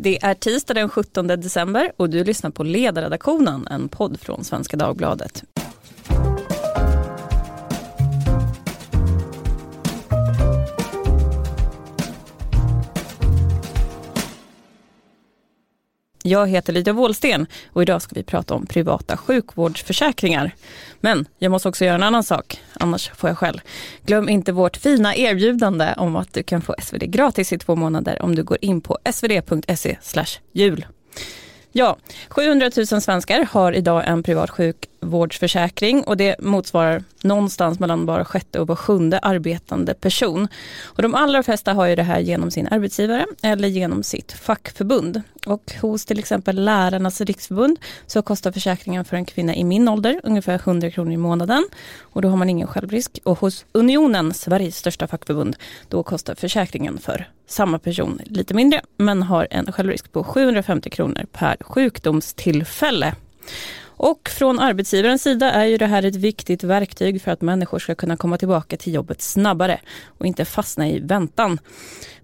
Det är tisdag den 17 december och du lyssnar på Ledarredaktionen, en podd från Svenska Dagbladet. Jag heter Lydia Wåhlsten och idag ska vi prata om privata sjukvårdsförsäkringar. Men jag måste också göra en annan sak, annars får jag skäll. Glöm inte vårt fina erbjudande om att du kan få SvD gratis i två månader om du går in på svd.se jul. Ja, 700 000 svenskar har idag en privat sjukvårdsförsäkring och det motsvarar någonstans mellan var sjätte och var sjunde arbetande person. Och de allra flesta har ju det här genom sin arbetsgivare eller genom sitt fackförbund. Och hos till exempel Lärarnas riksförbund så kostar försäkringen för en kvinna i min ålder ungefär 100 kronor i månaden och då har man ingen självrisk. Och hos Unionen, Sveriges största fackförbund, då kostar försäkringen för samma person lite mindre men har en självrisk på 750 kronor per sjukdomstillfälle. Och från arbetsgivarens sida är ju det här ett viktigt verktyg för att människor ska kunna komma tillbaka till jobbet snabbare och inte fastna i väntan.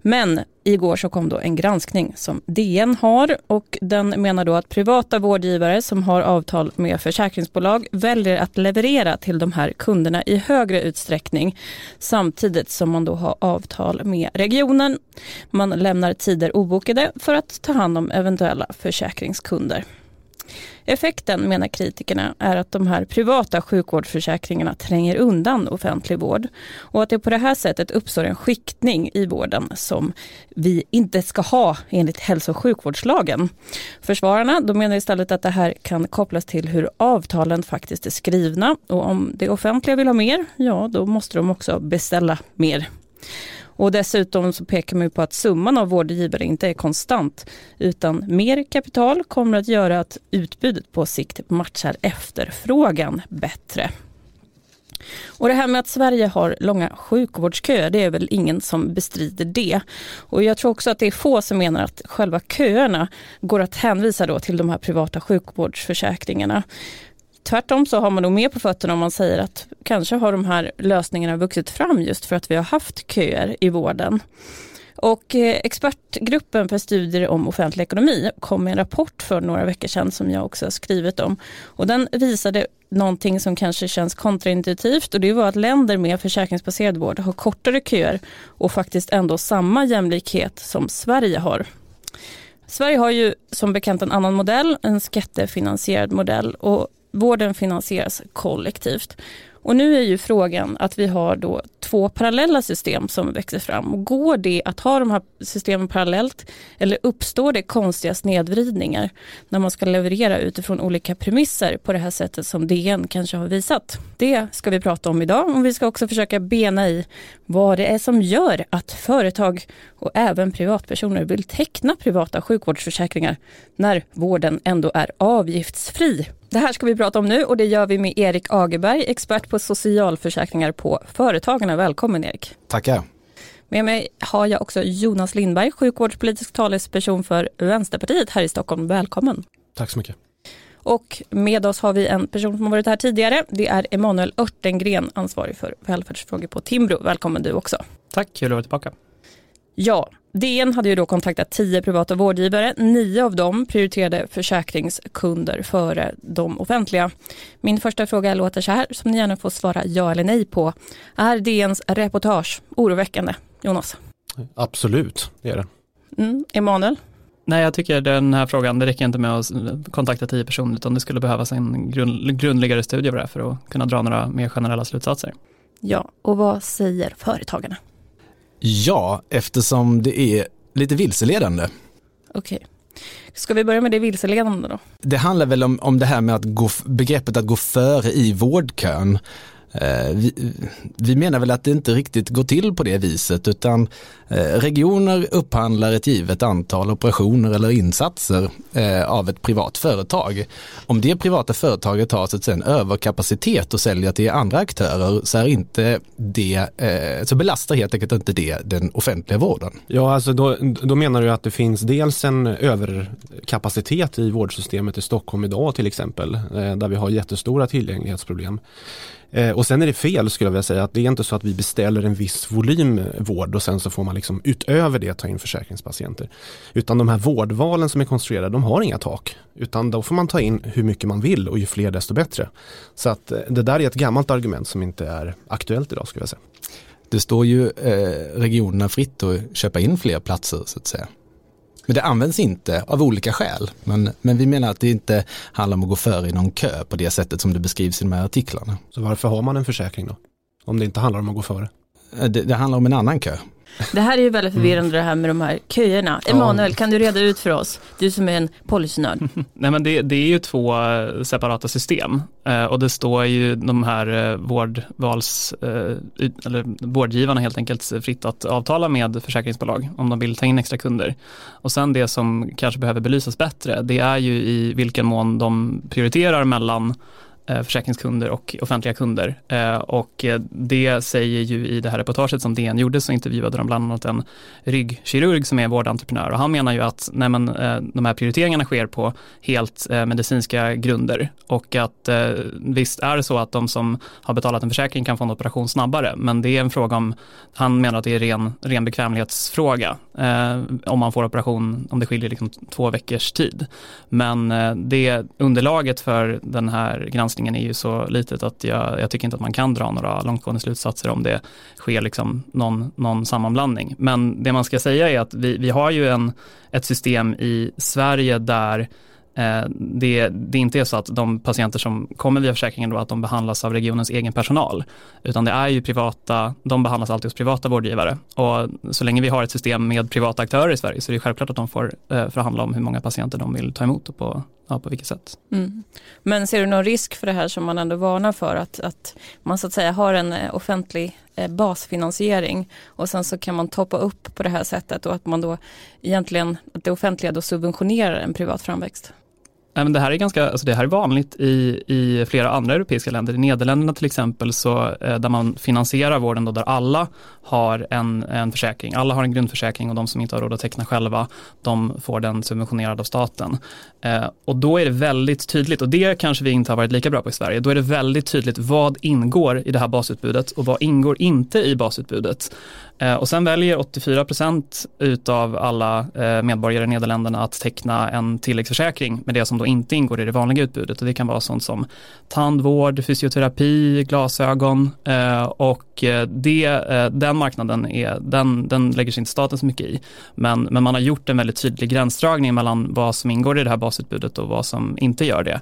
Men igår så kom då en granskning som DN har och den menar då att privata vårdgivare som har avtal med försäkringsbolag väljer att leverera till de här kunderna i högre utsträckning samtidigt som man då har avtal med regionen. Man lämnar tider obokade för att ta hand om eventuella försäkringskunder. Effekten, menar kritikerna, är att de här privata sjukvårdsförsäkringarna tränger undan offentlig vård och att det på det här sättet uppstår en skiktning i vården som vi inte ska ha enligt hälso och sjukvårdslagen. Försvararna de menar istället att det här kan kopplas till hur avtalen faktiskt är skrivna och om det offentliga vill ha mer, ja då måste de också beställa mer. Och dessutom så pekar man på att summan av vårdgivare inte är konstant utan mer kapital kommer att göra att utbudet på sikt matchar efterfrågan bättre. Och det här med att Sverige har långa sjukvårdsköer, det är väl ingen som bestrider det. Och jag tror också att det är få som menar att själva köerna går att hänvisa då till de här privata sjukvårdsförsäkringarna. Tvärtom så har man nog mer på fötterna om man säger att kanske har de här lösningarna vuxit fram just för att vi har haft köer i vården. Och eh, expertgruppen för studier om offentlig ekonomi kom med en rapport för några veckor sedan som jag också har skrivit om. Och den visade någonting som kanske känns kontraintuitivt och det var att länder med försäkringsbaserad vård har kortare köer och faktiskt ändå samma jämlikhet som Sverige har. Sverige har ju som bekant en annan modell, en skattefinansierad modell och Vården finansieras kollektivt. Och nu är ju frågan att vi har då två parallella system som växer fram. går det att ha de här systemen parallellt eller uppstår det konstiga snedvridningar när man ska leverera utifrån olika premisser på det här sättet som DN kanske har visat? Det ska vi prata om idag och vi ska också försöka bena i vad det är som gör att företag och även privatpersoner vill teckna privata sjukvårdsförsäkringar när vården ändå är avgiftsfri. Det här ska vi prata om nu och det gör vi med Erik Agerberg, expert på socialförsäkringar på Företagarna. Välkommen Erik. Tackar. Med mig har jag också Jonas Lindberg, sjukvårdspolitisk talesperson för Vänsterpartiet här i Stockholm. Välkommen. Tack så mycket. Och med oss har vi en person som har varit här tidigare. Det är Emanuel Örtengren, ansvarig för välfärdsfrågor på Timbro. Välkommen du också. Tack, kul att vara tillbaka. Ja, DN hade ju då kontaktat tio privata vårdgivare. Nio av dem prioriterade försäkringskunder före de offentliga. Min första fråga låter så här, som ni gärna får svara ja eller nej på. Är DNs reportage oroväckande? Jonas? Absolut, det är det. Mm, Emanuel? Nej, jag tycker den här frågan, det räcker inte med att kontakta tio personer, utan det skulle behövas en grund, grundligare studie av det för att kunna dra några mer generella slutsatser. Ja, och vad säger företagarna? Ja, eftersom det är lite vilseledande. Okej. Okay. Ska vi börja med det vilseledande då? Det handlar väl om, om det här med att gå, begreppet att gå före i vårdkön. Eh, vi, vi, menar väl att det inte riktigt går till på det viset utan eh, regioner upphandlar ett givet antal operationer eller insatser eh, av ett privat företag. Om det privata företaget har så att säga en överkapacitet och säljer till andra aktörer så är inte det, så belastar helt enkelt inte det den offentliga vården. Ja, alltså då, då menar du att det finns dels en överkapacitet i vårdsystemet i Stockholm idag till exempel, där vi har jättestora tillgänglighetsproblem. Eh, och sen är det fel skulle jag vilja säga att det är inte så att vi beställer en viss volym vård och sen så får man liksom utöver det ta in försäkringspatienter. Utan de här vårdvalen som är konstruerade, de har inga tak. Utan då får man ta in hur mycket man vill och ju fler desto bättre. Så att eh, det där är ett gammalt argument som inte är aktuellt idag skulle jag säga. Det står ju eh, regionerna fritt att köpa in fler platser så att säga. Men det används inte av olika skäl. Men, men vi menar att det inte handlar om att gå före i någon kö på det sättet som det beskrivs i de här artiklarna. Så varför har man en försäkring då? Om det inte handlar om att gå före? Eh, det, det handlar om en annan kö. Det här är ju väldigt förvirrande det här med de här köerna. Emanuel, kan du reda ut för oss? Du som är en policynörd. Nej men det, det, är ju två eh, separata system eh, och det står ju de här eh, vårdvals, eller vårdgivarna helt enkelt fritt att avtala med försäkringsbolag om de vill ta in extra kunder. Och sen det som kanske behöver belysas bättre, det är ju i vilken mån de prioriterar mellan Eh, försäkringskunder och offentliga kunder. Eh, och eh, det säger ju i det här reportaget som DN gjorde så intervjuade de bland annat en ryggkirurg som är vårdentreprenör och han menar ju att nej men, de här prioriteringarna sker på helt medicinska grunder och att visst är det så att de som har betalat en försäkring kan få en operation snabbare men det är en fråga om, han menar att det är ren, ren bekvämlighetsfråga om man får operation om det skiljer liksom två veckors tid. Men det underlaget för den här granskningen granskningen är ju så litet att jag, jag, tycker inte att man kan dra några långtgående slutsatser om det sker liksom någon, någon sammanblandning. Men det man ska säga är att vi, vi har ju en, ett system i Sverige där Eh, det, det inte är så att de patienter som kommer via försäkringen då att de behandlas av regionens egen personal, utan det är ju privata, de behandlas alltid hos privata vårdgivare och så länge vi har ett system med privata aktörer i Sverige så är det självklart att de får eh, förhandla om hur många patienter de vill ta emot och på, ja, på vilket sätt. Mm. Men ser du någon risk för det här som man ändå varnar för att, att man så att säga har en eh, offentlig basfinansiering och sen så kan man toppa upp på det här sättet och att man då egentligen, att det offentliga då subventionerar en privat framväxt? Men det här är ganska, alltså det här är vanligt i, i flera andra europeiska länder. I Nederländerna till exempel, så, eh, där man finansierar vården då, där alla har en, en försäkring. Alla har en grundförsäkring och de som inte har råd att teckna själva, de får den subventionerad av staten. Eh, och då är det väldigt tydligt, och det kanske vi inte har varit lika bra på i Sverige, då är det väldigt tydligt vad ingår i det här basutbudet och vad ingår inte i basutbudet. Eh, och sen väljer 84 procent utav alla eh, medborgare i Nederländerna att teckna en tilläggsförsäkring med det som då inte ingår i det vanliga utbudet och det kan vara sånt som tandvård, fysioterapi, glasögon eh, och det, den marknaden är, den, den lägger sig inte staten så mycket i. Men, men man har gjort en väldigt tydlig gränsdragning mellan vad som ingår i det här basutbudet och vad som inte gör det.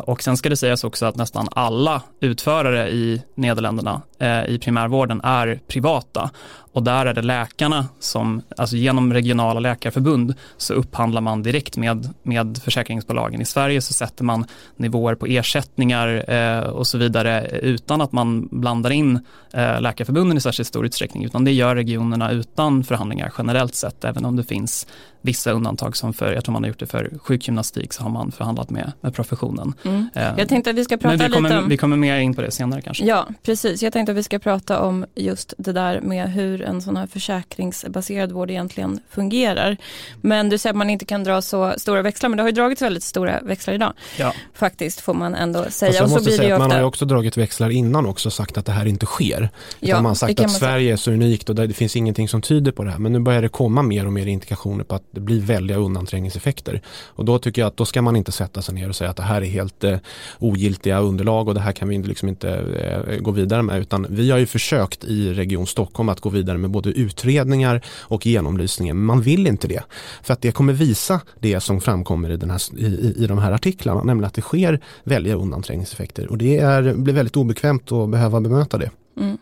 Och sen ska det sägas också att nästan alla utförare i Nederländerna i primärvården är privata och där är det läkarna som, alltså genom regionala läkarförbund så upphandlar man direkt med, med försäkringsbolagen. I Sverige så sätter man nivåer på ersättningar eh, och så vidare utan att man blandar in eh, läkarförbunden i särskilt stor utsträckning utan det gör regionerna utan förhandlingar generellt sett även om det finns vissa undantag som för, jag tror man har gjort det för sjukgymnastik så har man förhandlat med, med professionen. Mm. Eh, jag tänkte att vi ska prata vi kommer, lite om... Vi kommer mer in på det senare kanske. Ja, precis. Jag tänkte att vi ska prata om just det där med hur en sån här försäkringsbaserad vård egentligen fungerar. Men du säger att man inte kan dra så stora växlar, men det har ju dragits väldigt stora växlar idag. Ja. Faktiskt får man ändå säga. Och så säga att man har ju också dragit växlar innan också sagt att det här inte sker. Ja, man har sagt att Sverige är så unikt och det finns ingenting som tyder på det här. Men nu börjar det komma mer och mer indikationer på att det blir väldiga undanträngningseffekter. Och då tycker jag att då ska man inte sätta sig ner och säga att det här är helt eh, ogiltiga underlag och det här kan vi liksom inte eh, gå vidare med. Utan vi har ju försökt i Region Stockholm att gå vidare med både utredningar och genomlysningar. Men man vill inte det. För att det kommer visa det som framkommer i, den här, i, i de här artiklarna, nämligen att det sker väldiga undanträngningseffekter. Och det är, blir väldigt obekvämt att behöva bemöta det. Mm.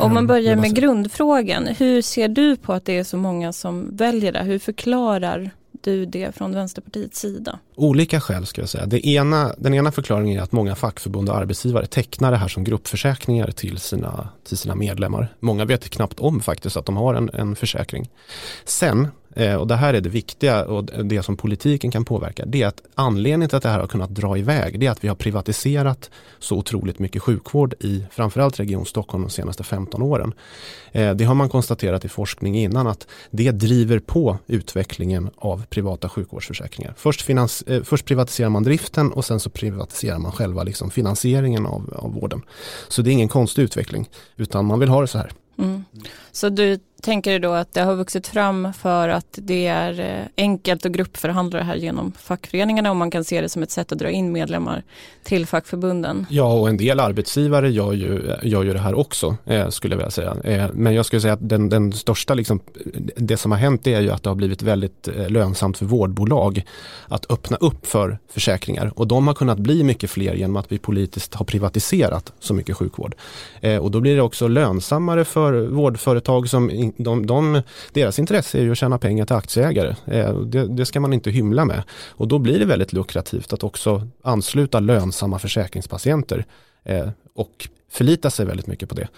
Om man börjar med grundfrågan, hur ser du på att det är så många som väljer det? Hur förklarar du det från Vänsterpartiets sida? Olika skäl ska jag säga. Det ena, den ena förklaringen är att många fackförbund och arbetsgivare tecknar det här som gruppförsäkringar till sina, till sina medlemmar. Många vet knappt om faktiskt att de har en, en försäkring. Sen Eh, och det här är det viktiga och det som politiken kan påverka, det är att anledningen till att det här har kunnat dra iväg, det är att vi har privatiserat så otroligt mycket sjukvård i framförallt Region Stockholm de senaste 15 åren. Eh, det har man konstaterat i forskning innan att det driver på utvecklingen av privata sjukvårdsförsäkringar. Först, finans, eh, först privatiserar man driften och sen så privatiserar man själva liksom finansieringen av, av vården. Så det är ingen konstig utveckling utan man vill ha det så här. Mm. Så du tänker du då att det har vuxit fram för att det är eh, enkelt att gruppförhandla det här genom fackföreningarna och man kan se det som ett sätt att dra in medlemmar till fackförbunden. Ja, och en del arbetsgivare gör ju, gör ju det här också, eh, skulle jag vilja säga. Eh, men jag skulle säga att den, den största, liksom, det som har hänt är ju att det har blivit väldigt eh, lönsamt för vårdbolag att öppna upp för försäkringar och de har kunnat bli mycket fler genom att vi politiskt har privatiserat så mycket sjukvård. Eh, och då blir det också lönsammare för vårdföretag som de, de, deras intresse är ju att tjäna pengar till aktieägare. Eh, det, det, ska man inte hymla med. Och då blir det väldigt lukrativt att också ansluta lönsamma försäkringspatienter eh, och förlita sig väldigt mycket på det.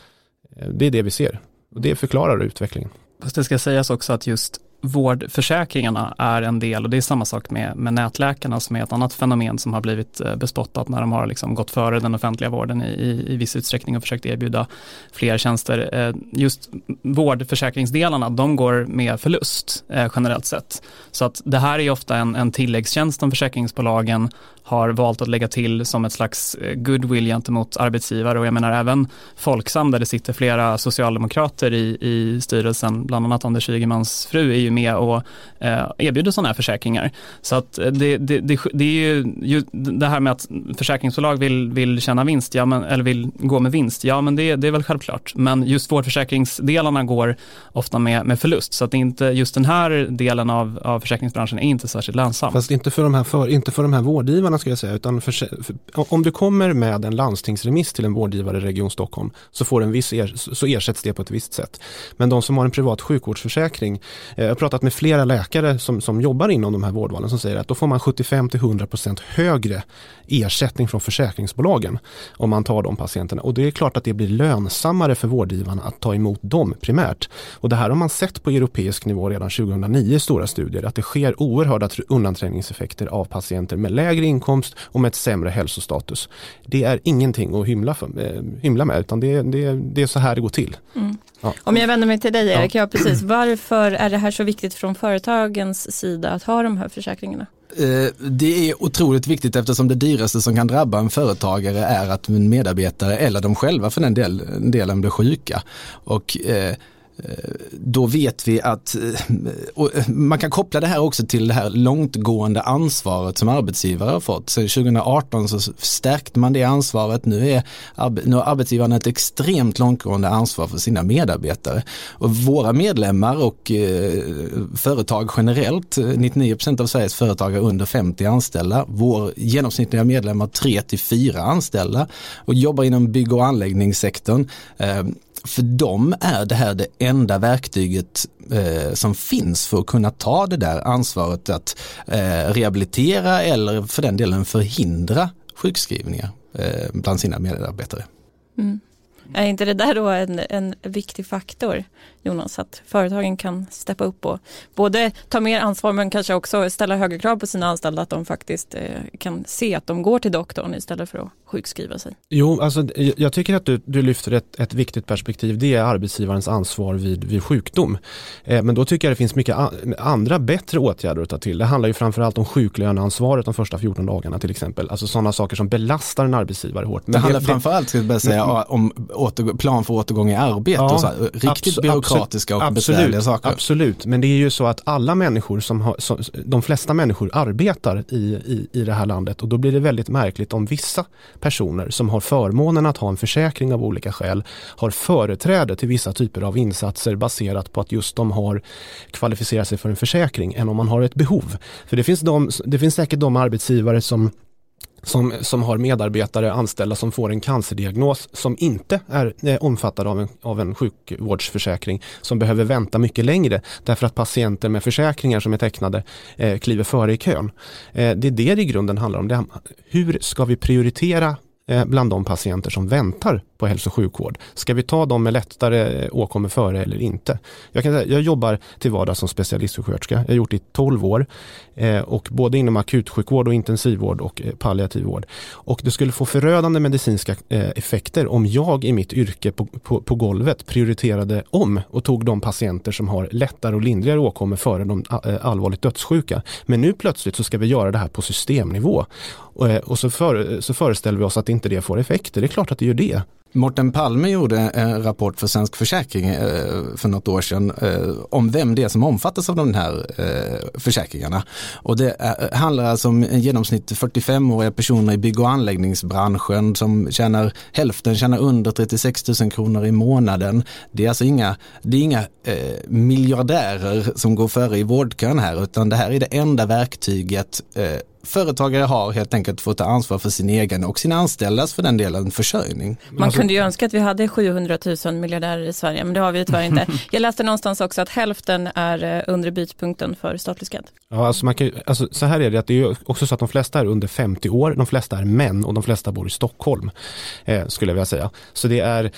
Eh, det är det vi ser och det förklarar utvecklingen. Fast det ska sägas också att just vårdförsäkringarna är en del och det är samma sak med, med nätläkarna som är ett annat fenomen som har blivit eh, bespottat när de har liksom gått före den offentliga vården i, i, i viss utsträckning och försökt erbjuda fler tjänster. Eh, just vårdförsäkringsdelarna, de går med förlust eh, generellt sett. Så att det här är ofta en, en tilläggstjänst som försäkringsbolagen har valt att lägga till som ett slags goodwill gentemot arbetsgivare och jag menar även Folksam där det sitter flera socialdemokrater i, i styrelsen, bland annat Anders Ygemans fru är ju med och eh, erbjuder sådana här försäkringar. Så att eh, det, det, det, det är ju, ju, det här med att försäkringsbolag vill, vill tjäna vinst, ja, men, eller vill gå med vinst, ja men det, det är väl självklart. Men just vårdförsäkringsdelarna går ofta med, med förlust, så att inte, just den här delen av, av försäkringsbranschen är inte särskilt lönsam. Fast inte för de här, för, inte för de här vårdgivarna ska jag säga, utan för, för, om du kommer med en landstingsremiss till en vårdgivare i Region Stockholm så, får en viss er, så ersätts det på ett visst sätt. Men de som har en privat sjukvårdsförsäkring, eh, pratat med flera läkare som, som jobbar inom de här vårdvalen som säger att då får man 75-100% högre ersättning från försäkringsbolagen om man tar de patienterna. Och det är klart att det blir lönsammare för vårdgivarna att ta emot dem primärt. Och det här har man sett på europeisk nivå redan 2009 i stora studier att det sker oerhörda undanträngningseffekter av patienter med lägre inkomst och med ett sämre hälsostatus. Det är ingenting att hymla, för, eh, hymla med utan det, det, det är så här det går till. Mm. Ja. Om jag vänder mig till dig Erik, ja. ja. precis. Varför är det här så viktigt från företagens sida att ha de här försäkringarna? Eh, det är otroligt viktigt eftersom det dyraste som kan drabba en företagare är att en medarbetare eller de själva för den delen blir sjuka. Och eh, då vet vi att eh, eh, man kan koppla det här också till det här långtgående ansvaret som arbetsgivare har fått. Så 2018 så stärkte man det ansvaret. Nu, är, nu har arbetsgivaren ett extremt långtgående ansvar för sina medarbetare. Och våra medlemmar och eh, företag generellt, 99% av Sveriges företag är under 50 anställda. Vår genomsnittliga medlem har 3 till 4 anställda och jobbar inom bygg och anläggningssektorn. För dem är det här det enda verktyget eh, som finns för att kunna ta det där ansvaret att eh, rehabilitera eller för den delen förhindra sjukskrivningar eh, bland sina medarbetare. Mm. Är inte det där då en, en viktig faktor, Jonas, att företagen kan steppa upp och både ta mer ansvar men kanske också ställa högre krav på sina anställda att de faktiskt eh, kan se att de går till doktorn istället för att sjukskriva sig? Jo, alltså, jag tycker att du, du lyfter ett, ett viktigt perspektiv. Det är arbetsgivarens ansvar vid, vid sjukdom. Eh, men då tycker jag det finns mycket andra bättre åtgärder att ta till. Det handlar ju framförallt om sjuklöneansvaret de första 14 dagarna till exempel. Alltså sådana saker som belastar en arbetsgivare hårt. Men det handlar det, framförallt, ska jag säga, om åter, plan för återgång i arbete ja, och så här, riktigt byråkratiska och absolut, besvärliga saker. Absolut, men det är ju så att alla människor som har, som, de flesta människor arbetar i, i, i det här landet och då blir det väldigt märkligt om vissa personer som har förmånen att ha en försäkring av olika skäl har företräde till vissa typer av insatser baserat på att just de har kvalificerat sig för en försäkring än om man har ett behov. För det finns, de, det finns säkert de arbetsgivare som som, som har medarbetare anställda som får en cancerdiagnos som inte är eh, omfattad av en, av en sjukvårdsförsäkring som behöver vänta mycket längre därför att patienter med försäkringar som är tecknade eh, kliver före i kön. Eh, det är det det i grunden handlar om. Det, hur ska vi prioritera eh, bland de patienter som väntar på hälso och sjukvård. Ska vi ta dem med lättare åkommor före eller inte? Jag, kan säga, jag jobbar till vardags som specialistsjuksköterska. Jag har gjort det i 12 år eh, och både inom akutsjukvård och intensivvård och eh, palliativ vård. Och det skulle få förödande medicinska eh, effekter om jag i mitt yrke på, på, på golvet prioriterade om och tog de patienter som har lättare och lindrigare åkommor före de eh, allvarligt dödssjuka. Men nu plötsligt så ska vi göra det här på systemnivå. Och, eh, och så, för, så föreställer vi oss att inte det får effekter. Det är klart att det gör det. Morten Palme gjorde en rapport för Svensk Försäkring eh, för något år sedan eh, om vem det är som omfattas av de här eh, försäkringarna. Och det handlar alltså om en genomsnitt 45-åriga personer i bygg och anläggningsbranschen som tjänar hälften tjänar under 36 000 kronor i månaden. Det är alltså inga, det är inga miljardärer som går före i vårdkön här utan det här är det enda verktyget företagare har helt enkelt fått ta ansvar för sin egen och sina anställdas för den delen försörjning. Man alltså, kunde ju önska att vi hade 700 000 miljardärer i Sverige men det har vi tyvärr inte. Jag läste någonstans också att hälften är eh, under bytpunkten för statlig skatt. Ja, alltså man kan, alltså så här är det att det är också så att de flesta är under 50 år, de flesta är män och de flesta bor i Stockholm. Eh, skulle jag vilja säga. Så det är,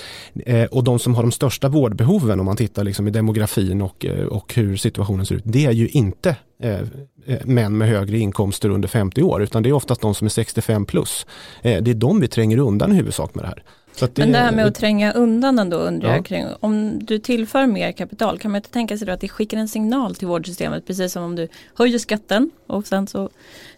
eh, och de som har de största vårdbehoven om man tittar liksom i demografin och, eh, och hur situationen ser ut, det är ju inte Eh, eh, män med högre inkomster under 50 år utan det är oftast de som är 65 plus. Eh, det är de vi tränger undan i huvudsak med det här. Det, Men det här med att tränga undan ändå undrar ja. jag kring, om du tillför mer kapital kan man inte tänka sig då att det skickar en signal till vårdsystemet precis som om du höjer skatten och sen så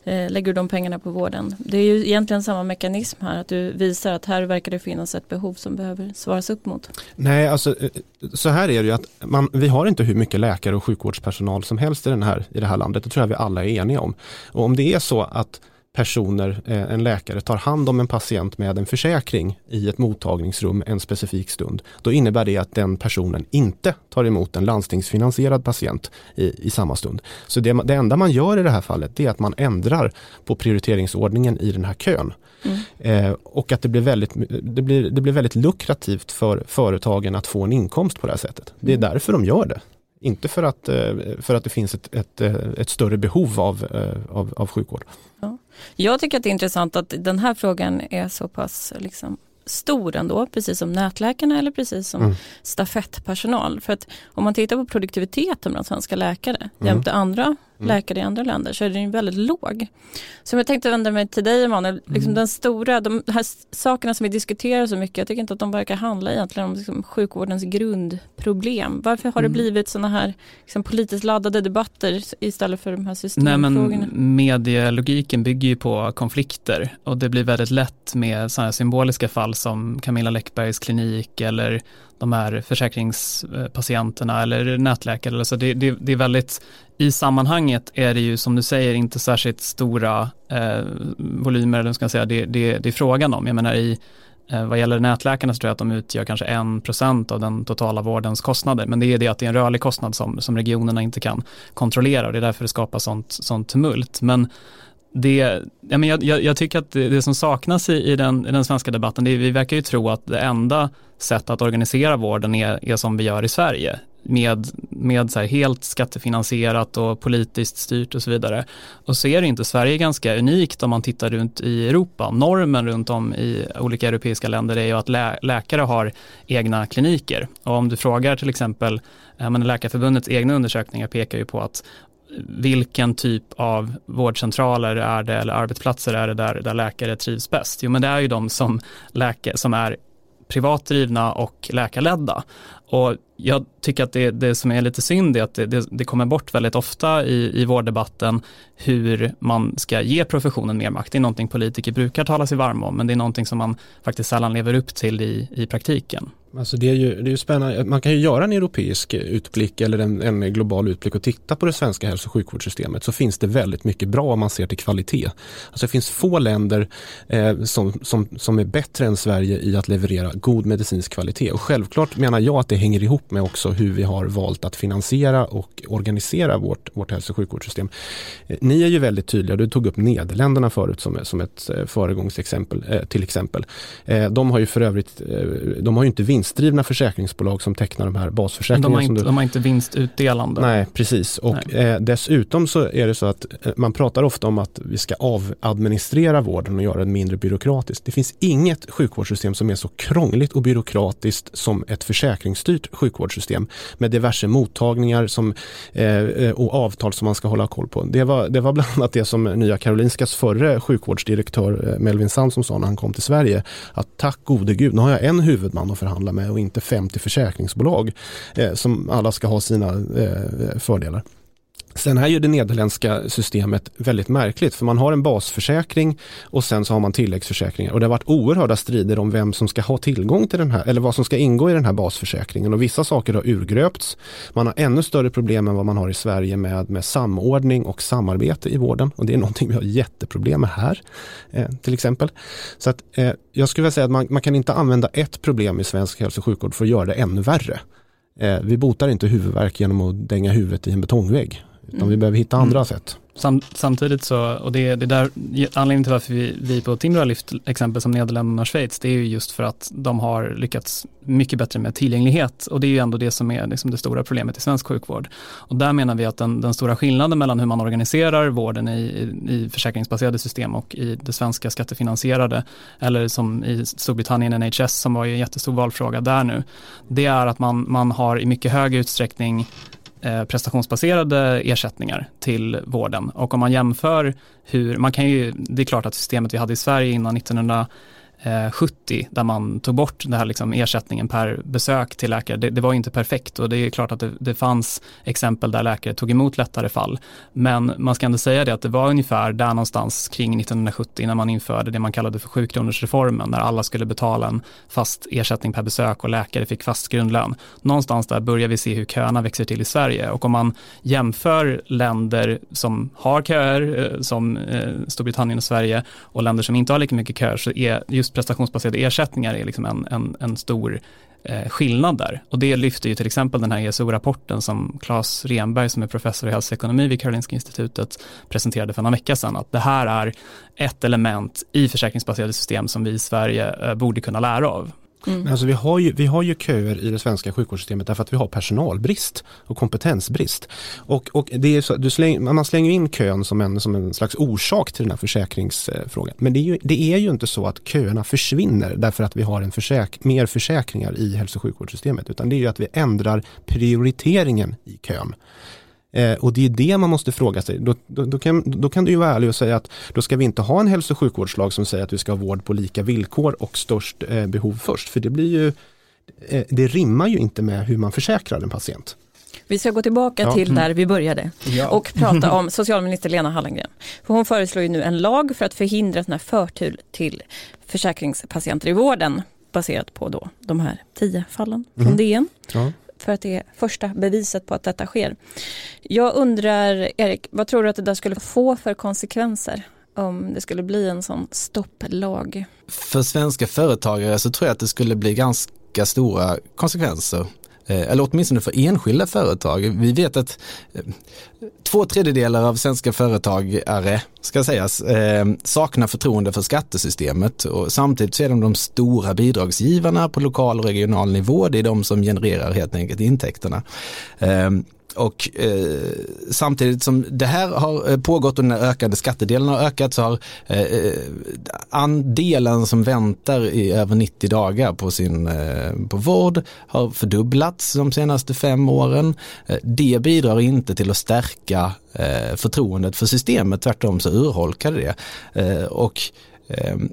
eh, lägger du de pengarna på vården. Det är ju egentligen samma mekanism här att du visar att här verkar det finnas ett behov som behöver svaras upp mot. Nej, alltså eh, så här är det ju att man, vi har inte hur mycket läkare och sjukvårdspersonal som helst i, den här, i det här landet. Det tror jag vi alla är eniga om. Och om det är så att personer, eh, en läkare tar hand om en patient med en försäkring i ett mottagningsrum en specifik stund, då innebär det att den personen inte tar emot en landstingsfinansierad patient i, i samma stund. Så det, det enda man gör i det här fallet är att man ändrar på prioriteringsordningen i den här kön. Mm. Eh, och att det blir, väldigt, det, blir, det blir väldigt lukrativt för företagen att få en inkomst på det här sättet. Det är mm. därför de gör det. Inte för att, eh, för att det finns ett, ett, ett större behov av, av, av sjukvård. Ja. Jag tycker att det är intressant att den här frågan är så pass liksom, stor ändå, precis som nätläkarna eller precis som mm. stafettpersonal. För att om man tittar på produktiviteten bland svenska läkare mm. jämte andra mm. läkare i andra länder så är den väldigt låg. Så jag tänkte vända mig till dig Emanuel, liksom mm. den stora, de här sakerna som vi diskuterar så mycket, jag tycker inte att de verkar handla egentligen om liksom sjukvårdens grundproblem. Varför har det mm. blivit sådana här liksom, politiskt laddade debatter istället för de här systemfrågorna? Medielogiken bygger ju på konflikter och det blir väldigt lätt med sådana här symboliska fall som Camilla Läckbergs klinik eller de här försäkringspatienterna eller nätläkare. Alltså det, det, det, är väldigt, i sammanhanget är det ju som du säger inte särskilt stora eh, volymer, eller ska jag säga, det, det, det är frågan om. Jag menar i eh, vad gäller nätläkarna så tror jag att de utgör kanske en procent av den totala vårdens kostnader. Men det är det att det är en rörlig kostnad som, som regionerna inte kan kontrollera och det är därför det skapar sånt, sånt tumult. Men det, jag, men jag, jag, jag, tycker att det, det som saknas i, i, den, i den svenska debatten, det är, vi verkar ju tro att det enda sättet att organisera vården är, är som vi gör i Sverige med, med så helt skattefinansierat och politiskt styrt och så vidare. Och så är det inte, Sverige är ganska unikt om man tittar runt i Europa. Normen runt om i olika europeiska länder är ju att lä läkare har egna kliniker. Och om du frågar till exempel, men Läkarförbundets egna undersökningar pekar ju på att vilken typ av vårdcentraler är det eller arbetsplatser är det där, där läkare trivs bäst? Jo men det är ju de som, läke, som är privat drivna och läkarledda. Och jag tycker att det, det som är lite synd är att det, det, det, kommer bort väldigt ofta i, i vårddebatten hur man ska ge professionen mer makt. Det är någonting politiker brukar tala sig varma om men det är någonting som man faktiskt sällan lever upp till i, i praktiken. Alltså det är ju, det är ju spännande, man kan ju göra en europeisk utblick eller en, en, global utblick och titta på det svenska hälso och sjukvårdssystemet så finns det väldigt mycket bra om man ser till kvalitet. Alltså det finns få länder eh, som, som, som är bättre än Sverige i att leverera god medicinsk kvalitet och självklart menar jag att det det hänger ihop med också hur vi har valt att finansiera och organisera vårt, vårt hälso och sjukvårdssystem. Eh, ni är ju väldigt tydliga, du tog upp Nederländerna förut som, som ett eh, föregångsexempel eh, till exempel. De har ju för övrigt, de har ju inte vinstdrivna försäkringsbolag som tecknar de här basförsäkringarna. De har inte, du... de har inte vinstutdelande. Nej, precis. Och Nej. dessutom så är det så att man pratar ofta om att vi ska avadministrera vården och göra den mindre byråkratisk. Det finns inget sjukvårdssystem som är så krångligt och byråkratiskt som ett försäkringsstyrt sjukvårdssystem med diverse mottagningar som, eh, eh, och avtal som man ska hålla koll på. Det var, det var bland annat det som Nya Karolinskas förre sjukvårdsdirektör eh, Melvin Sand som sa när han kom till Sverige att tack gode gud, nu har jag en huvudman att förhandla med och inte 50 försäkringsbolag eh, som alla ska ha sina eh, fördelar. Sen är ju det nederländska systemet väldigt märkligt för man har en basförsäkring och sen så har man tilläggsförsäkringar och det har varit oerhörda strider om vem som ska ha tillgång till den här eller vad som ska ingå i den här basförsäkringen och vissa saker har urgröpts. Man har ännu större problem än vad man har i Sverige med, med samordning och samarbete i vården och det är någonting vi har jätteproblem med här eh, till exempel. Så att eh, jag skulle vilja säga att man, man kan inte använda ett problem i svensk hälso och sjukvård för att göra det ännu värre. Eh, vi botar inte huvudvärk genom att dänga huvudet i en betongvägg. Utan mm. vi behöver hitta andra mm. sätt. Sam, samtidigt så, och det, det där, anledningen till varför vi, vi på Timbro har lyft exempel som Nederländerna och Schweiz, det är ju just för att de har lyckats mycket bättre med tillgänglighet och det är ju ändå det som är liksom det stora problemet i svensk sjukvård. Och där menar vi att den, den stora skillnaden mellan hur man organiserar vården i, i, i försäkringsbaserade system och i det svenska skattefinansierade, eller som i Storbritannien NHS som var ju en jättestor valfråga där nu, det är att man, man har i mycket hög utsträckning Eh, prestationsbaserade ersättningar till vården. Och om man jämför hur, man kan ju, det är klart att systemet vi hade i Sverige innan 1900 Eh, 70 där man tog bort den här liksom ersättningen per besök till läkare. Det, det var inte perfekt och det är klart att det, det, fanns exempel där läkare tog emot lättare fall. Men man ska ändå säga det att det var ungefär där någonstans kring 1970 när man införde det man kallade för sjukronorsreformen när alla skulle betala en fast ersättning per besök och läkare fick fast grundlön. Någonstans där börjar vi se hur köerna växer till i Sverige och om man jämför länder som har köer eh, som eh, Storbritannien och Sverige och länder som inte har lika mycket köer så är just prestationsbaserade ersättningar är liksom en, en, en stor eh, skillnad där. Och det lyfter ju till exempel den här ESO-rapporten som Claes Renberg som är professor i hälsoekonomi vid Karolinska institutet presenterade för några vecka sedan. Att det här är ett element i försäkringsbaserade system som vi i Sverige eh, borde kunna lära av. Mm. Alltså vi, har ju, vi har ju köer i det svenska sjukvårdssystemet därför att vi har personalbrist och kompetensbrist. Och, och det är så, du släng, man slänger in kön som en, som en slags orsak till den här försäkringsfrågan. Men det är, ju, det är ju inte så att köerna försvinner därför att vi har en försäk, mer försäkringar i hälso och sjukvårdssystemet utan det är ju att vi ändrar prioriteringen i kön. Eh, och det är det man måste fråga sig. Då, då, då, kan, då kan du ju vara ärlig och säga att då ska vi inte ha en hälso och sjukvårdslag som säger att vi ska ha vård på lika villkor och störst eh, behov först. För det blir ju, eh, det rimmar ju inte med hur man försäkrar en patient. Vi ska gå tillbaka ja. till där vi började ja. och prata om socialminister Lena Hallengren. För hon föreslår ju nu en lag för att förhindra sån här förtur till försäkringspatienter i vården baserat på då de här tio fallen från mm. DN. Ja för att det är första beviset på att detta sker. Jag undrar, Erik, vad tror du att det där skulle få för konsekvenser? om det skulle bli en sån stopplag? För svenska företagare så tror jag att det skulle bli ganska stora konsekvenser. Eh, eller åtminstone för enskilda företag. Vi vet att eh, två tredjedelar av svenska företagare, ska sägas, eh, saknar förtroende för skattesystemet och samtidigt så är de de stora bidragsgivarna på lokal och regional nivå. Det är de som genererar helt enkelt intäkterna. Och eh, samtidigt som det här har eh, pågått och den ökade skattedelen har ökat så har eh, andelen som väntar i över 90 dagar på sin eh, på vård har fördubblats de senaste fem åren. Eh, det bidrar inte till att stärka eh, förtroendet för systemet, tvärtom så urholkar det. Eh, och ehm,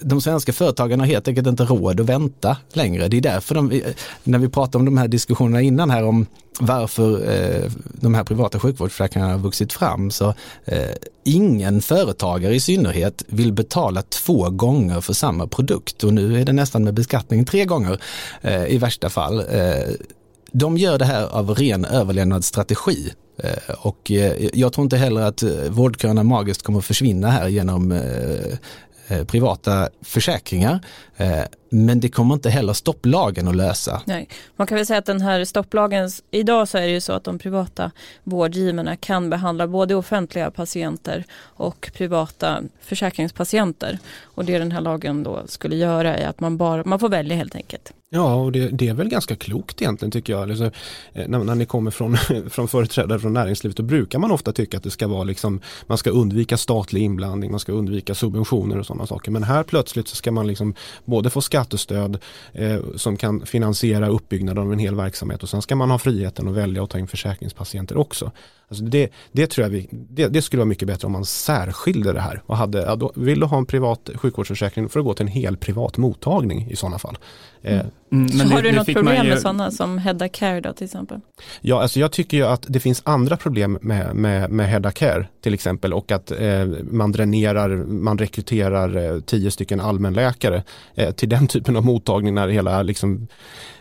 de svenska företagen har helt enkelt inte råd att vänta längre. Det är därför de, när vi pratar om de här diskussionerna innan här om varför eh, de här privata sjukvårdsförsäkringarna har vuxit fram så eh, ingen företagare i synnerhet vill betala två gånger för samma produkt och nu är det nästan med beskattning tre gånger eh, i värsta fall. Eh, de gör det här av ren överlevnadsstrategi eh, och eh, jag tror inte heller att eh, vårdköerna magiskt kommer att försvinna här genom eh, Eh, privata försäkringar. Eh, men det kommer inte heller stopplagen att lösa. Nej, man kan väl säga att den här stopplagen, idag så är det ju så att de privata vårdgivarna kan behandla både offentliga patienter och privata försäkringspatienter. Och det den här lagen då skulle göra är att man bara, man får välja helt enkelt. Ja, och det, det, är väl ganska klokt egentligen tycker jag. Alltså, när, när ni kommer från, från företrädare från näringslivet då brukar man ofta tycka att det ska vara liksom, man ska undvika statlig inblandning, man ska undvika subventioner och sådana saker. Men här plötsligt så ska man liksom både få skattestöd eh, som kan finansiera uppbyggnaden av en hel verksamhet och sen ska man ha friheten att välja att ta in försäkringspatienter också. Alltså det, det tror jag vi, det, det, skulle vara mycket bättre om man särskilde det här och hade, ja, då, vill du ha en privat sjukvårdsförsäkring för att gå till en hel privat mottagning i sådana fall. Eh, mm. Mm, men har det, du något problem ju... med sådana som Hedda Care då till exempel? Ja, alltså jag tycker ju att det finns andra problem med, med, med Hedda Care till exempel och att eh, man dränerar, man rekryterar eh, tio stycken allmänläkare eh, till den typen av mottagning när hela liksom,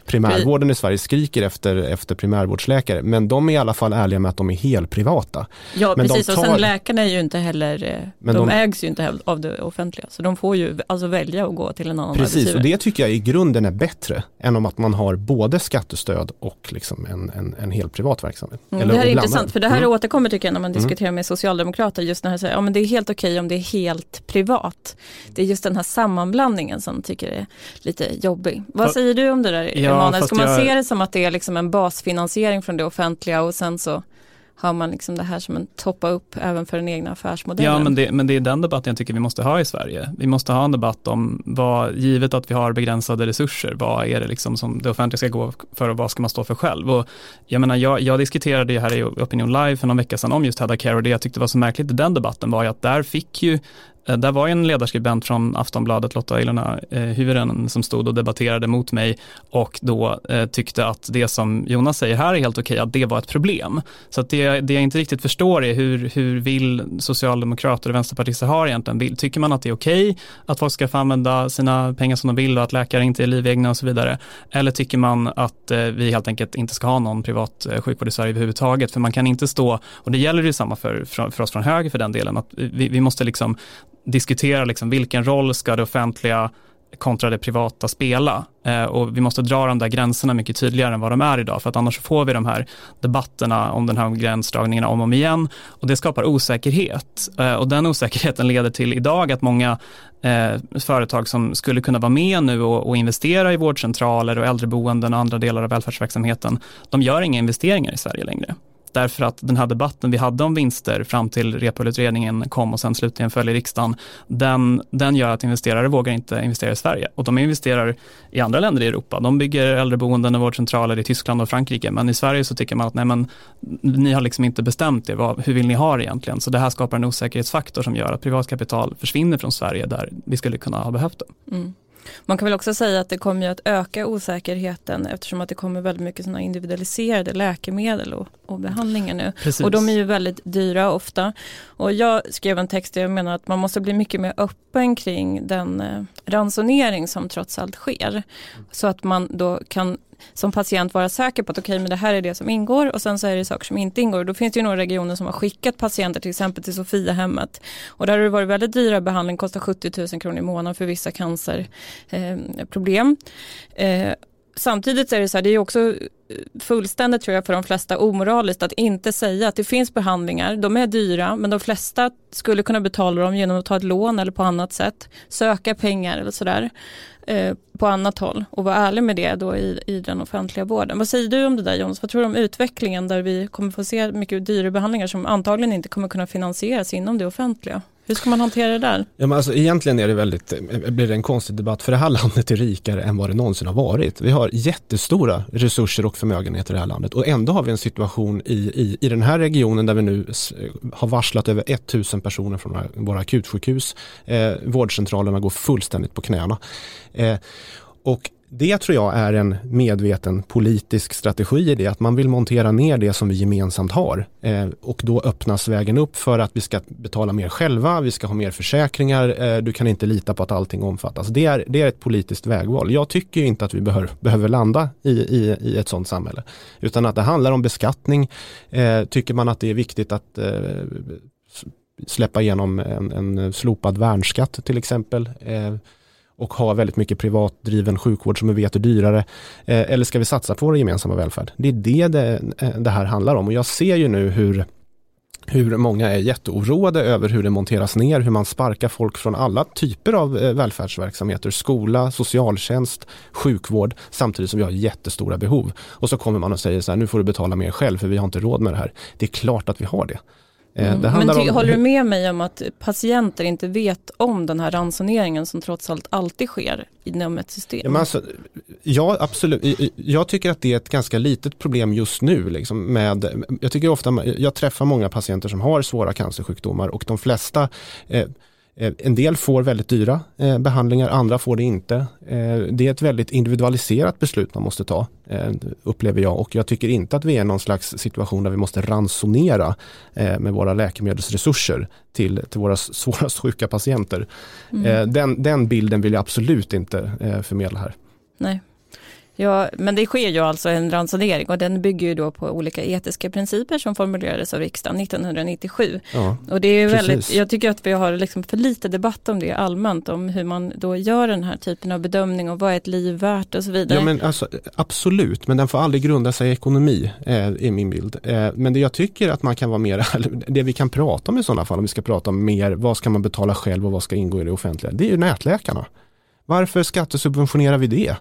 primärvården i Sverige skriker efter, efter primärvårdsläkare. Men de är i alla fall ärliga med att de är helt privata. Ja, men precis. Tar... Och sen läkarna är ju inte heller, eh, men de, de ägs ju inte av det offentliga. Så de får ju alltså välja att gå till en annan Precis, och det tycker jag i grunden är bättre än om att man har både skattestöd och liksom en, en, en helt privat verksamhet. Mm, det här är intressant, för det här mm. återkommer tycker jag när man mm. diskuterar med socialdemokrater. Just när de säger att ja, det är helt okej okay om det är helt privat. Det är just den här sammanblandningen som tycker är lite jobbig. Vad säger du om det där ja, Emanuel? Ska man jag... se det som att det är liksom en basfinansiering från det offentliga och sen så har man liksom det här som en toppa upp även för den egna affärsmodellen. Ja, men det, men det är den debatten jag tycker vi måste ha i Sverige. Vi måste ha en debatt om vad, givet att vi har begränsade resurser, vad är det liksom som det offentliga ska gå för och vad ska man stå för själv? Och jag menar, jag, jag diskuterade ju här i Opinion Live för någon vecka sedan om just Hedda Care och det jag tyckte var så märkligt i den debatten var ju att där fick ju Eh, där var en ledarskribent från Aftonbladet, Lotta Ilona eh, Hyvönen, som stod och debatterade mot mig och då eh, tyckte att det som Jonas säger här är helt okej, att det var ett problem. Så att det, det jag inte riktigt förstår är hur, hur vill socialdemokrater och vänsterpartister ha egentligen? Tycker man att det är okej att folk ska få använda sina pengar som de vill och att läkare inte är livegna och så vidare? Eller tycker man att vi helt enkelt inte ska ha någon privat sjukvård i Sverige överhuvudtaget? För man kan inte stå, och det gäller ju samma för, för, för oss från höger för den delen, att vi, vi måste liksom diskutera liksom vilken roll ska det offentliga kontra det privata spela. Eh, och vi måste dra de där gränserna mycket tydligare än vad de är idag, för att annars får vi de här debatterna om den här gränsdragningen om och om igen och det skapar osäkerhet. Eh, och den osäkerheten leder till idag att många eh, företag som skulle kunna vara med nu och, och, investera i vårdcentraler och äldreboenden och andra delar av välfärdsverksamheten, de gör inga investeringar i Sverige längre. Därför att den här debatten vi hade om vinster fram till Reepaluutredningen kom och sen slutligen föll i riksdagen, den, den gör att investerare vågar inte investera i Sverige. Och de investerar i andra länder i Europa. De bygger äldreboenden och vårdcentraler i Tyskland och Frankrike. Men i Sverige så tycker man att nej men, ni har liksom inte bestämt er, vad, hur vill ni ha det egentligen? Så det här skapar en osäkerhetsfaktor som gör att privatkapital försvinner från Sverige där vi skulle kunna ha behövt det. Mm. Man kan väl också säga att det kommer att öka osäkerheten eftersom att det kommer väldigt mycket sådana individualiserade läkemedel och, och behandlingar nu. Precis. Och de är ju väldigt dyra ofta. Och jag skrev en text där jag menar att man måste bli mycket mer öppen kring den eh, ransonering som trots allt sker. Så att man då kan som patient vara säker på att okej, okay, men det här är det som ingår och sen så är det saker som inte ingår. Då finns det ju några regioner som har skickat patienter till exempel till Sofiahemmet och där har det varit väldigt dyra behandling, kostar 70 000 kronor i månaden för vissa cancerproblem. Eh, eh, samtidigt är det så här, det är också eh, fullständigt tror jag för de flesta omoraliskt att inte säga att det finns behandlingar, de är dyra men de flesta skulle kunna betala dem genom att ta ett lån eller på annat sätt, söka pengar eller sådär eh, på annat håll och vara ärlig med det då i, i den offentliga vården. Vad säger du om det där Jonas? Vad tror du om utvecklingen där vi kommer få se mycket dyra behandlingar som antagligen inte kommer kunna finansieras inom det offentliga? Hur ska man hantera det där? Ja, men alltså, egentligen är det väldigt, blir det en konstig debatt för det här landet är rikare än vad det någonsin har varit. Vi har jättestora resurser och förmögenheter i det här landet och ändå har vi en situation i, i, i den här regionen där vi nu har varslat över 1000 personer från våra akutsjukhus. Eh, vårdcentralerna går fullständigt på knäna. Eh, och det tror jag är en medveten politisk strategi i det, att man vill montera ner det som vi gemensamt har. Eh, och då öppnas vägen upp för att vi ska betala mer själva, vi ska ha mer försäkringar, eh, du kan inte lita på att allting omfattas. Det är, det är ett politiskt vägval. Jag tycker inte att vi behör, behöver landa i, i, i ett sådant samhälle. Utan att det handlar om beskattning. Eh, tycker man att det är viktigt att eh, släppa igenom en, en slopad värnskatt till exempel. Eh, och ha väldigt mycket privatdriven sjukvård som vi vet är dyrare? Eh, eller ska vi satsa på vår gemensamma välfärd? Det är det, det eh, det här handlar om och jag ser ju nu hur hur många är jätteoroade över hur det monteras ner, hur man sparkar folk från alla typer av eh, välfärdsverksamheter, skola, socialtjänst, sjukvård, samtidigt som vi har jättestora behov. Och så kommer man och säger så här, nu får du betala mer själv för vi har inte råd med det här. Det är klart att vi har det. Eh, mm. Men ty, om... håller du med mig om att patienter inte vet om den här ransoneringen som trots allt alltid sker inom ett system? Ja, alltså, ja absolut. Jag tycker att det är ett ganska litet problem just nu. Liksom, med, jag, tycker ofta, jag träffar många patienter som har svåra cancersjukdomar och de flesta Eh, en del får väldigt dyra eh, behandlingar, andra får det inte. Eh, det är ett väldigt individualiserat beslut man måste ta, upplever jag. Och jag tycker inte att vi är i någon slags situation där vi måste ransonera med våra läkemedelsresurser till, till våra svårast sjuka patienter. Mm. Den, den bilden vill jag absolut inte förmedla här. Nej. Ja, men det sker ju alltså en ransonering och den bygger ju då på olika etiska principer som formulerades av riksdagen 1997. Ja, och det är väldigt, jag tycker att vi har liksom för lite debatt om det allmänt, om hur man då gör den här typen av bedömning och vad är ett liv värt och så vidare. Ja, men alltså, absolut, men den får aldrig grunda sig i ekonomi, eh, i min bild. Eh, men det jag tycker att man kan vara mer, det vi kan prata om i sådana fall, om vi ska prata om mer, vad ska man betala själv och vad ska ingå i det offentliga, det är ju nätläkarna. Varför skattesubventionerar vi det?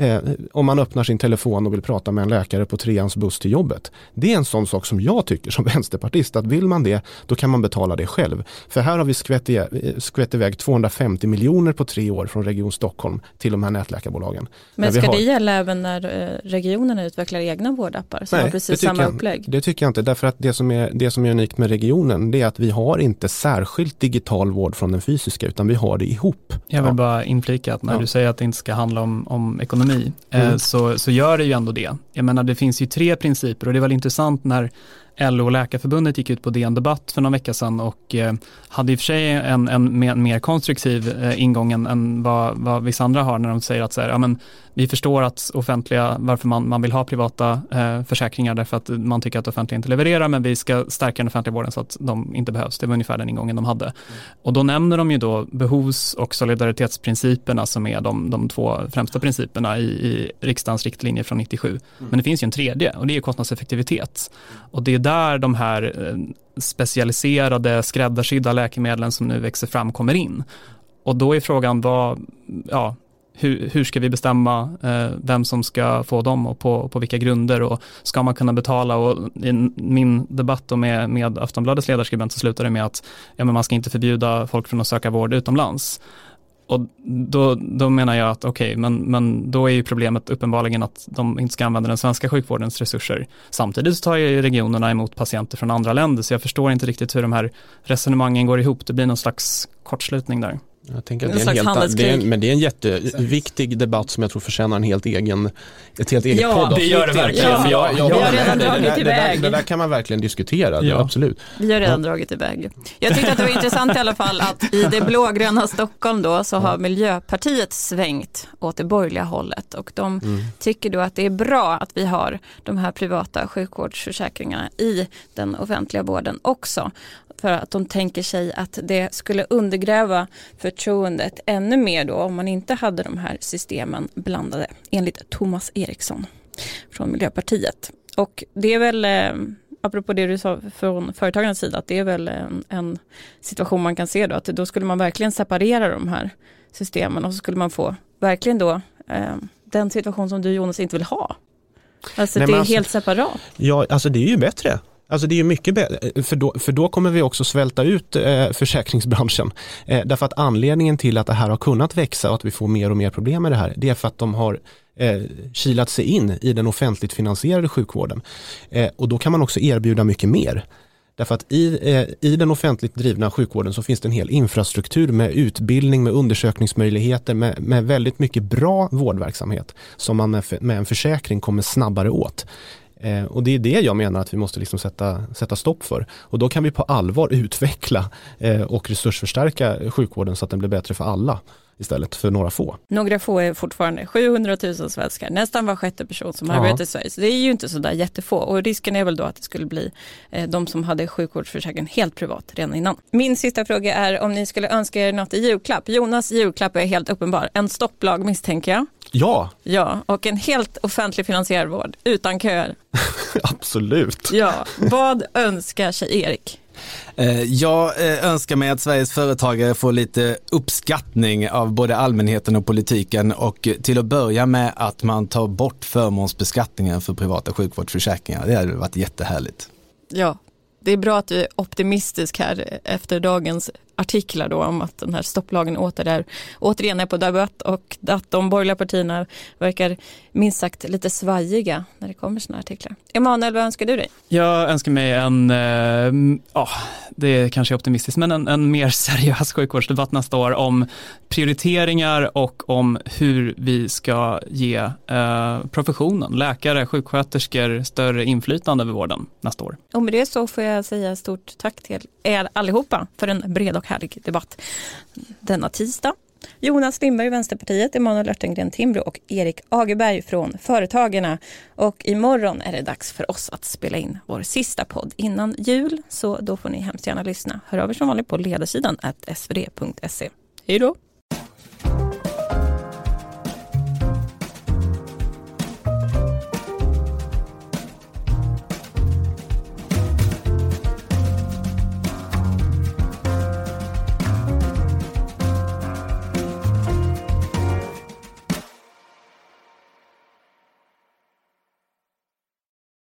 Eh, om man öppnar sin telefon och vill prata med en läkare på treans buss till jobbet. Det är en sån sak som jag tycker som vänsterpartist att vill man det då kan man betala det själv. För här har vi skvätt, i, skvätt iväg 250 miljoner på tre år från Region Stockholm till de här nätläkarbolagen. Men ska har... det gälla även när eh, regionerna utvecklar egna vårdappar som Nej, har precis samma jag, upplägg? Det tycker jag inte därför att det som, är, det som är unikt med regionen det är att vi har inte särskilt digital vård från den fysiska utan vi har det ihop. Jag vill ja. bara inflika att när ja. du säger att det inte ska handla om, om ekonomi ekonomi, eh, mm. så, så gör det ju ändå det. Jag menar det finns ju tre principer och det väl intressant när LO och Läkarförbundet gick ut på DN Debatt för några veckor sedan och eh, hade i och för sig en, en mer, mer konstruktiv eh, ingång än, än vad, vad vissa andra har när de säger att så här, ja, men, vi förstår att offentliga, varför man, man vill ha privata eh, försäkringar därför att man tycker att offentliga inte levererar men vi ska stärka den offentliga vården så att de inte behövs. Det var ungefär den ingången de hade. Mm. Och då nämner de ju då behovs och solidaritetsprinciperna som är de, de två främsta principerna i, i riksdagens riktlinjer från 97. Mm. Men det finns ju en tredje och det är kostnadseffektivitet. Och det är där de här eh, specialiserade skräddarsydda läkemedlen som nu växer fram kommer in. Och då är frågan vad, ja, hur, hur ska vi bestämma eh, vem som ska få dem och på, på vilka grunder och ska man kunna betala och i min debatt med, med Aftonbladets ledarskribent så slutar det med att ja, men man ska inte förbjuda folk från att söka vård utomlands. Och då, då menar jag att okej, okay, men, men då är ju problemet uppenbarligen att de inte ska använda den svenska sjukvårdens resurser. Samtidigt så tar ju regionerna emot patienter från andra länder, så jag förstår inte riktigt hur de här resonemangen går ihop. Det blir någon slags kortslutning där. Jag tänker att det är, en helt, det är, men det är en jätteviktig debatt som jag tror förtjänar en helt egen, ett helt eget ja, podd. det gör det verkligen. Ja, ja, ja, vi har redan dragit iväg. Det där, kan man verkligen diskutera, ja. absolut. Vi har redan ja. dragit iväg. Jag tyckte att det var intressant i alla fall att i det blågröna Stockholm då så har Miljöpartiet svängt åt det borgerliga hållet och de mm. tycker då att det är bra att vi har de här privata sjukvårdsförsäkringarna i den offentliga vården också för att de tänker sig att det skulle undergräva förtroendet ännu mer då om man inte hade de här systemen blandade enligt Thomas Eriksson från Miljöpartiet. Och det är väl eh, apropå det du sa från företagarnas sida, att det är väl en, en, situation man kan se då, att då skulle man verkligen separera de här systemen och så skulle man få verkligen då eh, den situation som du Jonas inte vill ha. Alltså Nej, det är alltså, helt separat. Ja, alltså det är ju bättre. Alltså det är ju mycket bättre, för då, för då kommer vi också svälta ut eh, försäkringsbranschen. Eh, därför att anledningen till att det här har kunnat växa och att vi får mer och mer problem med det här, det är för att de har eh, kilat sig in i den offentligt finansierade sjukvården. Eh, och då kan man också erbjuda mycket mer. Därför att i, eh, i den offentligt drivna sjukvården så finns det en hel infrastruktur med utbildning, med undersökningsmöjligheter, med, med väldigt mycket bra vårdverksamhet som man med, med en försäkring kommer snabbare åt Eh, och det är det jag menar att vi måste liksom sätta, sätta stopp för. Och då kan vi på allvar utveckla eh, och resursförstärka sjukvården så att den blir bättre för alla istället för några få. Några få är fortfarande 700 000 svenskar, nästan var sjätte person som arbetar i Sverige. Så det är ju inte sådär jättefå och risken är väl då att det skulle bli eh, de som hade sjukvårdsförsäkring helt privat redan innan. Min sista fråga är om ni skulle önska er något i julklapp. Jonas julklapp är helt uppenbar, en stopplag misstänker jag. Ja. Ja, och en helt offentlig finansierad vård utan köer. Absolut. Ja, vad önskar sig Erik? Eh, jag eh, önskar mig att Sveriges företagare får lite uppskattning av både allmänheten och politiken och till att börja med att man tar bort förmånsbeskattningen för privata sjukvårdsförsäkringar. Det hade varit jättehärligt. Ja, det är bra att du är optimistisk här efter dagens artiklar då om att den här stopplagen åter är, återigen är på debatt och att de borgerliga partierna verkar minst sagt lite svajiga när det kommer sådana artiklar. Emanuel, vad önskar du dig? Jag önskar mig en, eh, ja, det är kanske optimistiskt, men en, en mer seriös sjukvårdsdebatt nästa år om prioriteringar och om hur vi ska ge eh, professionen, läkare, sjuksköterskor, större inflytande över vården nästa år. Och med det så får jag säga stort tack till er allihopa för en bred och härlig debatt denna tisdag. Jonas Lindberg, Vänsterpartiet, Emanuel Örtengren, Timbro och Erik Agerberg från Företagarna. Och imorgon är det dags för oss att spela in vår sista podd innan jul. Så då får ni hemskt gärna lyssna. Hör av er som vanligt på ledarsidan svd.se. Hej då!